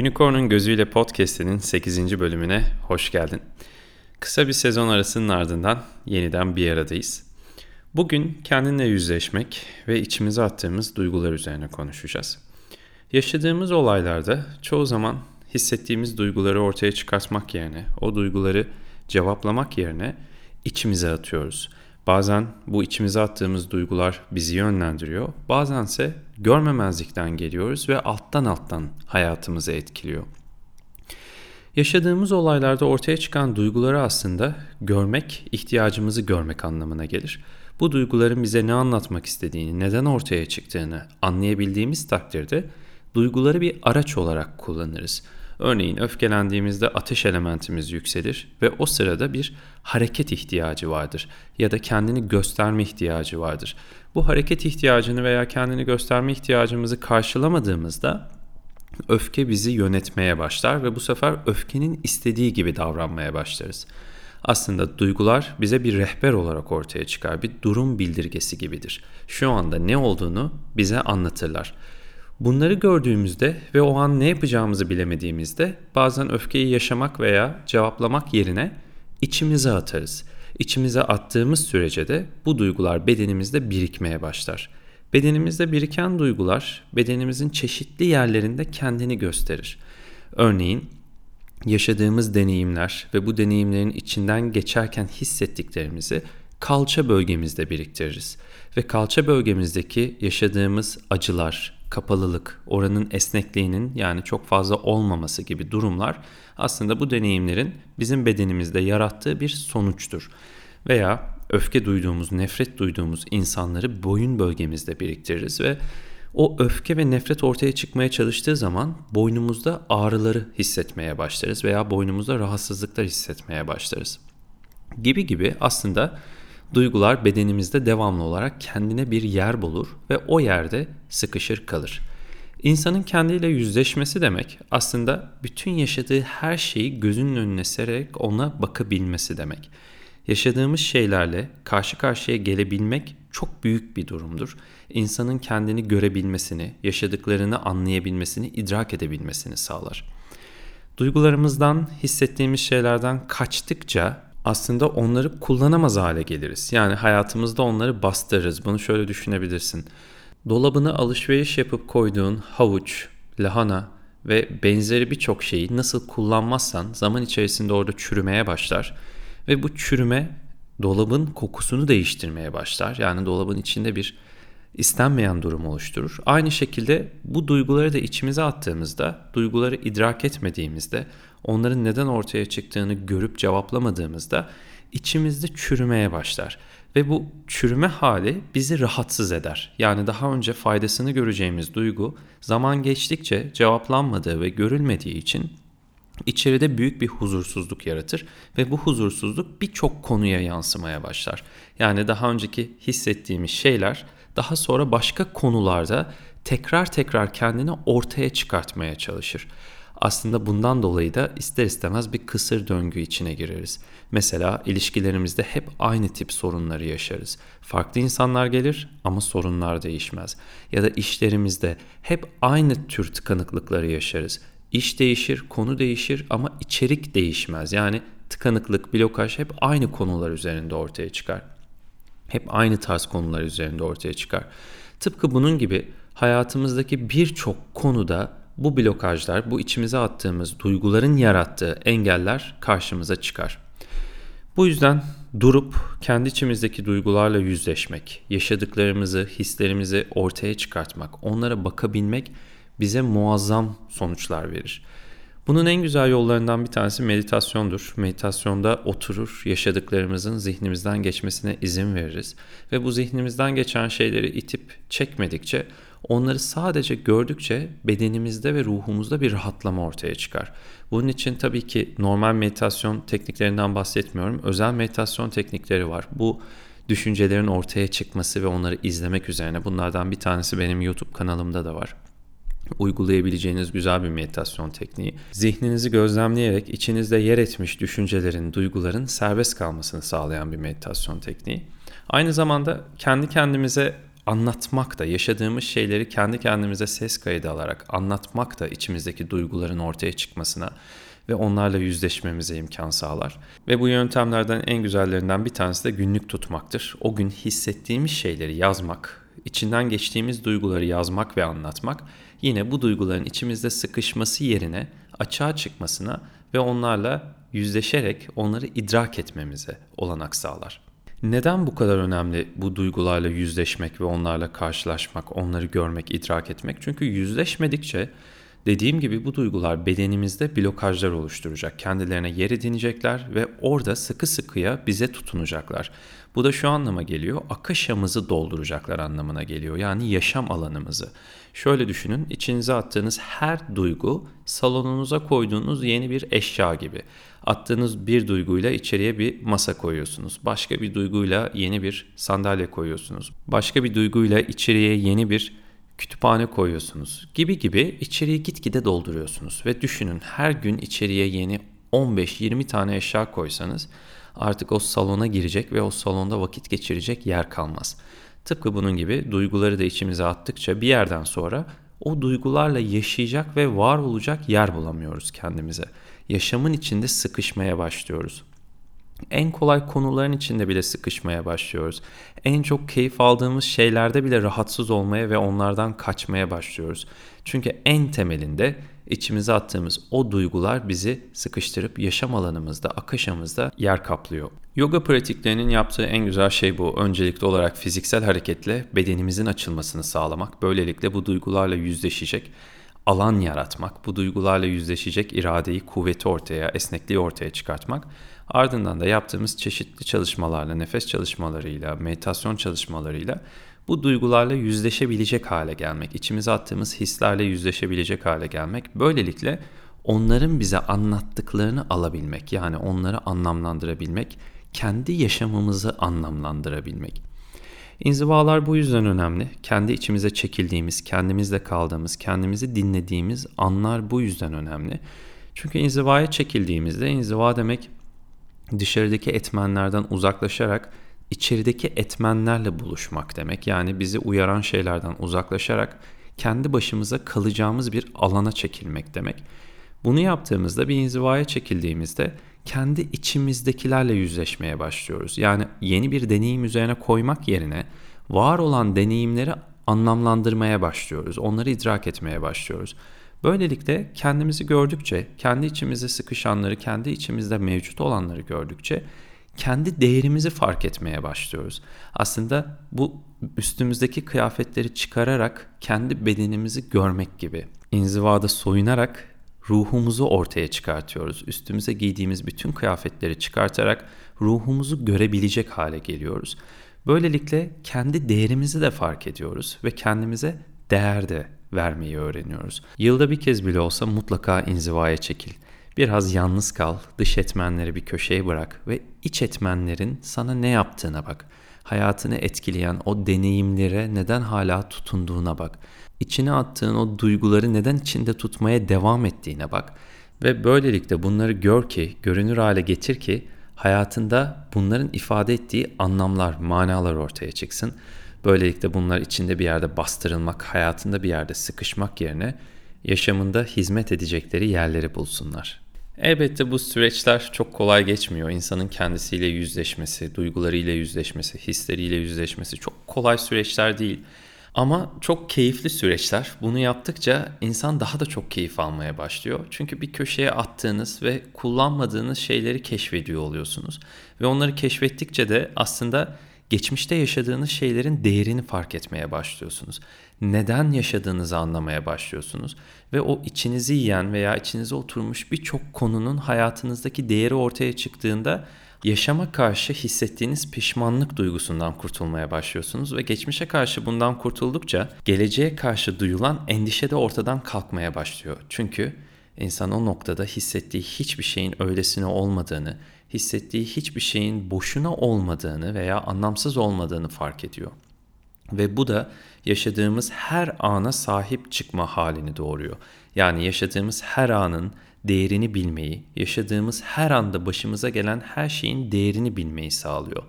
Unicorn'un Gözüyle Podcast'inin 8. bölümüne hoş geldin. Kısa bir sezon arasının ardından yeniden bir aradayız. Bugün kendinle yüzleşmek ve içimize attığımız duygular üzerine konuşacağız. Yaşadığımız olaylarda çoğu zaman hissettiğimiz duyguları ortaya çıkartmak yerine, o duyguları cevaplamak yerine içimize atıyoruz. Bazen bu içimize attığımız duygular bizi yönlendiriyor. Bazense görmemezlikten geliyoruz ve alttan alttan hayatımızı etkiliyor. Yaşadığımız olaylarda ortaya çıkan duyguları aslında görmek, ihtiyacımızı görmek anlamına gelir. Bu duyguların bize ne anlatmak istediğini, neden ortaya çıktığını anlayabildiğimiz takdirde duyguları bir araç olarak kullanırız. Örneğin öfkelendiğimizde ateş elementimiz yükselir ve o sırada bir hareket ihtiyacı vardır ya da kendini gösterme ihtiyacı vardır. Bu hareket ihtiyacını veya kendini gösterme ihtiyacımızı karşılamadığımızda öfke bizi yönetmeye başlar ve bu sefer öfkenin istediği gibi davranmaya başlarız. Aslında duygular bize bir rehber olarak ortaya çıkar, bir durum bildirgesi gibidir. Şu anda ne olduğunu bize anlatırlar. Bunları gördüğümüzde ve o an ne yapacağımızı bilemediğimizde bazen öfkeyi yaşamak veya cevaplamak yerine içimize atarız. İçimize attığımız sürece de bu duygular bedenimizde birikmeye başlar. Bedenimizde biriken duygular bedenimizin çeşitli yerlerinde kendini gösterir. Örneğin yaşadığımız deneyimler ve bu deneyimlerin içinden geçerken hissettiklerimizi kalça bölgemizde biriktiririz ve kalça bölgemizdeki yaşadığımız acılar, kapalılık, oranın esnekliğinin yani çok fazla olmaması gibi durumlar aslında bu deneyimlerin bizim bedenimizde yarattığı bir sonuçtur. Veya öfke duyduğumuz, nefret duyduğumuz insanları boyun bölgemizde biriktiririz ve o öfke ve nefret ortaya çıkmaya çalıştığı zaman boynumuzda ağrıları hissetmeye başlarız veya boynumuzda rahatsızlıklar hissetmeye başlarız. Gibi gibi aslında duygular bedenimizde devamlı olarak kendine bir yer bulur ve o yerde sıkışır kalır. İnsanın kendiyle yüzleşmesi demek aslında bütün yaşadığı her şeyi gözünün önüne sererek ona bakabilmesi demek. Yaşadığımız şeylerle karşı karşıya gelebilmek çok büyük bir durumdur. İnsanın kendini görebilmesini, yaşadıklarını anlayabilmesini, idrak edebilmesini sağlar. Duygularımızdan, hissettiğimiz şeylerden kaçtıkça aslında onları kullanamaz hale geliriz. Yani hayatımızda onları bastırırız. Bunu şöyle düşünebilirsin. Dolabına alışveriş yapıp koyduğun havuç, lahana ve benzeri birçok şeyi nasıl kullanmazsan zaman içerisinde orada çürümeye başlar. Ve bu çürüme dolabın kokusunu değiştirmeye başlar. Yani dolabın içinde bir istenmeyen durum oluşturur. Aynı şekilde bu duyguları da içimize attığımızda, duyguları idrak etmediğimizde, onların neden ortaya çıktığını görüp cevaplamadığımızda içimizde çürümeye başlar. Ve bu çürüme hali bizi rahatsız eder. Yani daha önce faydasını göreceğimiz duygu zaman geçtikçe cevaplanmadığı ve görülmediği için içeride büyük bir huzursuzluk yaratır ve bu huzursuzluk birçok konuya yansımaya başlar. Yani daha önceki hissettiğimiz şeyler daha sonra başka konularda tekrar tekrar kendini ortaya çıkartmaya çalışır. Aslında bundan dolayı da ister istemez bir kısır döngü içine gireriz. Mesela ilişkilerimizde hep aynı tip sorunları yaşarız. Farklı insanlar gelir ama sorunlar değişmez. Ya da işlerimizde hep aynı tür tıkanıklıkları yaşarız. İş değişir, konu değişir ama içerik değişmez. Yani tıkanıklık, blokaj hep aynı konular üzerinde ortaya çıkar. Hep aynı tarz konular üzerinde ortaya çıkar. Tıpkı bunun gibi hayatımızdaki birçok konuda bu blokajlar, bu içimize attığımız duyguların yarattığı engeller karşımıza çıkar. Bu yüzden durup kendi içimizdeki duygularla yüzleşmek, yaşadıklarımızı, hislerimizi ortaya çıkartmak, onlara bakabilmek bize muazzam sonuçlar verir. Bunun en güzel yollarından bir tanesi meditasyondur. Meditasyonda oturur, yaşadıklarımızın zihnimizden geçmesine izin veririz ve bu zihnimizden geçen şeyleri itip çekmedikçe onları sadece gördükçe bedenimizde ve ruhumuzda bir rahatlama ortaya çıkar. Bunun için tabii ki normal meditasyon tekniklerinden bahsetmiyorum. Özel meditasyon teknikleri var. Bu düşüncelerin ortaya çıkması ve onları izlemek üzerine. Bunlardan bir tanesi benim YouTube kanalımda da var uygulayabileceğiniz güzel bir meditasyon tekniği. Zihninizi gözlemleyerek içinizde yer etmiş düşüncelerin, duyguların serbest kalmasını sağlayan bir meditasyon tekniği. Aynı zamanda kendi kendimize anlatmak da, yaşadığımız şeyleri kendi kendimize ses kaydı alarak anlatmak da içimizdeki duyguların ortaya çıkmasına ve onlarla yüzleşmemize imkan sağlar. Ve bu yöntemlerden en güzellerinden bir tanesi de günlük tutmaktır. O gün hissettiğimiz şeyleri yazmak, içinden geçtiğimiz duyguları yazmak ve anlatmak yine bu duyguların içimizde sıkışması yerine açığa çıkmasına ve onlarla yüzleşerek onları idrak etmemize olanak sağlar. Neden bu kadar önemli bu duygularla yüzleşmek ve onlarla karşılaşmak, onları görmek, idrak etmek? Çünkü yüzleşmedikçe dediğim gibi bu duygular bedenimizde blokajlar oluşturacak. Kendilerine yer edinecekler ve orada sıkı sıkıya bize tutunacaklar. Bu da şu anlama geliyor, akışamızı dolduracaklar anlamına geliyor. Yani yaşam alanımızı. Şöyle düşünün, içinize attığınız her duygu salonunuza koyduğunuz yeni bir eşya gibi. Attığınız bir duyguyla içeriye bir masa koyuyorsunuz. Başka bir duyguyla yeni bir sandalye koyuyorsunuz. Başka bir duyguyla içeriye yeni bir kütüphane koyuyorsunuz gibi gibi içeriği gitgide dolduruyorsunuz ve düşünün her gün içeriye yeni 15-20 tane eşya koysanız artık o salona girecek ve o salonda vakit geçirecek yer kalmaz. Tıpkı bunun gibi duyguları da içimize attıkça bir yerden sonra o duygularla yaşayacak ve var olacak yer bulamıyoruz kendimize. Yaşamın içinde sıkışmaya başlıyoruz. En kolay konuların içinde bile sıkışmaya başlıyoruz. En çok keyif aldığımız şeylerde bile rahatsız olmaya ve onlardan kaçmaya başlıyoruz. Çünkü en temelinde içimize attığımız o duygular bizi sıkıştırıp yaşam alanımızda, akışamızda yer kaplıyor. Yoga pratiklerinin yaptığı en güzel şey bu. Öncelikli olarak fiziksel hareketle bedenimizin açılmasını sağlamak. Böylelikle bu duygularla yüzleşecek alan yaratmak, bu duygularla yüzleşecek iradeyi, kuvveti ortaya, esnekliği ortaya çıkartmak. Ardından da yaptığımız çeşitli çalışmalarla, nefes çalışmalarıyla, meditasyon çalışmalarıyla bu duygularla yüzleşebilecek hale gelmek, içimize attığımız hislerle yüzleşebilecek hale gelmek. Böylelikle onların bize anlattıklarını alabilmek, yani onları anlamlandırabilmek, kendi yaşamımızı anlamlandırabilmek. İnzivalar bu yüzden önemli. Kendi içimize çekildiğimiz, kendimizle kaldığımız, kendimizi dinlediğimiz anlar bu yüzden önemli. Çünkü inzivaya çekildiğimizde inziva demek dışarıdaki etmenlerden uzaklaşarak içerideki etmenlerle buluşmak demek. Yani bizi uyaran şeylerden uzaklaşarak kendi başımıza kalacağımız bir alana çekilmek demek. Bunu yaptığımızda bir inzivaya çekildiğimizde kendi içimizdekilerle yüzleşmeye başlıyoruz. Yani yeni bir deneyim üzerine koymak yerine var olan deneyimleri anlamlandırmaya başlıyoruz. Onları idrak etmeye başlıyoruz. Böylelikle kendimizi gördükçe, kendi içimize sıkışanları, kendi içimizde mevcut olanları gördükçe kendi değerimizi fark etmeye başlıyoruz. Aslında bu üstümüzdeki kıyafetleri çıkararak kendi bedenimizi görmek gibi. İnzivada soyunarak ruhumuzu ortaya çıkartıyoruz. Üstümüze giydiğimiz bütün kıyafetleri çıkartarak ruhumuzu görebilecek hale geliyoruz. Böylelikle kendi değerimizi de fark ediyoruz ve kendimize değer de vermeyi öğreniyoruz. Yılda bir kez bile olsa mutlaka inzivaya çekil. Biraz yalnız kal, dış etmenleri bir köşeye bırak ve iç etmenlerin sana ne yaptığına bak. Hayatını etkileyen o deneyimlere neden hala tutunduğuna bak içine attığın o duyguları neden içinde tutmaya devam ettiğine bak ve böylelikle bunları gör ki, görünür hale getir ki hayatında bunların ifade ettiği anlamlar, manalar ortaya çıksın. Böylelikle bunlar içinde bir yerde bastırılmak, hayatında bir yerde sıkışmak yerine yaşamında hizmet edecekleri yerleri bulsunlar. Elbette bu süreçler çok kolay geçmiyor. İnsanın kendisiyle yüzleşmesi, duygularıyla yüzleşmesi, hisleriyle yüzleşmesi çok kolay süreçler değil. Ama çok keyifli süreçler. Bunu yaptıkça insan daha da çok keyif almaya başlıyor. Çünkü bir köşeye attığınız ve kullanmadığınız şeyleri keşfediyor oluyorsunuz. Ve onları keşfettikçe de aslında geçmişte yaşadığınız şeylerin değerini fark etmeye başlıyorsunuz. Neden yaşadığınızı anlamaya başlıyorsunuz ve o içinizi yiyen veya içinize oturmuş birçok konunun hayatınızdaki değeri ortaya çıktığında yaşama karşı hissettiğiniz pişmanlık duygusundan kurtulmaya başlıyorsunuz ve geçmişe karşı bundan kurtuldukça geleceğe karşı duyulan endişe de ortadan kalkmaya başlıyor. Çünkü insan o noktada hissettiği hiçbir şeyin öylesine olmadığını, hissettiği hiçbir şeyin boşuna olmadığını veya anlamsız olmadığını fark ediyor. Ve bu da yaşadığımız her ana sahip çıkma halini doğuruyor. Yani yaşadığımız her anın değerini bilmeyi, yaşadığımız her anda başımıza gelen her şeyin değerini bilmeyi sağlıyor.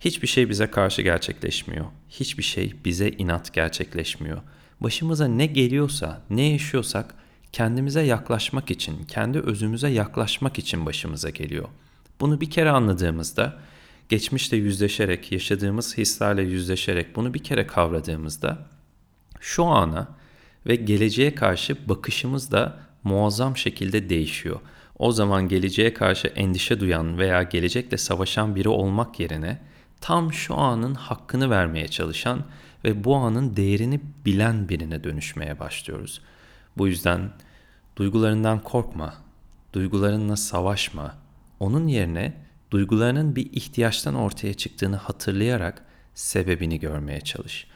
Hiçbir şey bize karşı gerçekleşmiyor. Hiçbir şey bize inat gerçekleşmiyor. Başımıza ne geliyorsa, ne yaşıyorsak kendimize yaklaşmak için, kendi özümüze yaklaşmak için başımıza geliyor. Bunu bir kere anladığımızda, geçmişte yüzleşerek, yaşadığımız hislerle yüzleşerek bunu bir kere kavradığımızda şu ana ve geleceğe karşı bakışımız da muazzam şekilde değişiyor. O zaman geleceğe karşı endişe duyan veya gelecekle savaşan biri olmak yerine tam şu anın hakkını vermeye çalışan ve bu anın değerini bilen birine dönüşmeye başlıyoruz. Bu yüzden duygularından korkma, duygularınla savaşma. Onun yerine duygularının bir ihtiyaçtan ortaya çıktığını hatırlayarak sebebini görmeye çalış.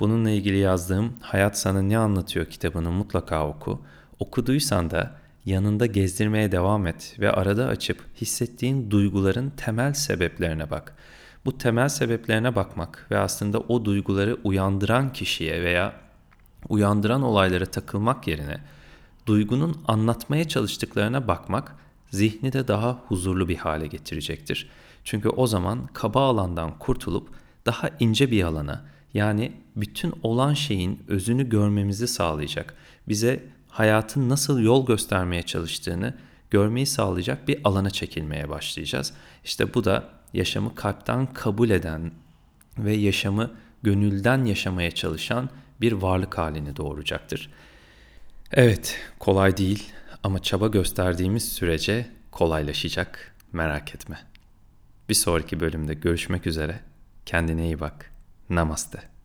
Bununla ilgili yazdığım Hayat Sana Ne Anlatıyor kitabını mutlaka oku. Okuduysan da yanında gezdirmeye devam et ve arada açıp hissettiğin duyguların temel sebeplerine bak. Bu temel sebeplerine bakmak ve aslında o duyguları uyandıran kişiye veya uyandıran olaylara takılmak yerine duygunun anlatmaya çalıştıklarına bakmak zihni de daha huzurlu bir hale getirecektir. Çünkü o zaman kaba alandan kurtulup daha ince bir alana yani bütün olan şeyin özünü görmemizi sağlayacak. Bize hayatın nasıl yol göstermeye çalıştığını görmeyi sağlayacak bir alana çekilmeye başlayacağız. İşte bu da yaşamı kalpten kabul eden ve yaşamı gönülden yaşamaya çalışan bir varlık halini doğuracaktır. Evet, kolay değil ama çaba gösterdiğimiz sürece kolaylaşacak. Merak etme. Bir sonraki bölümde görüşmek üzere. Kendine iyi bak. Namaste.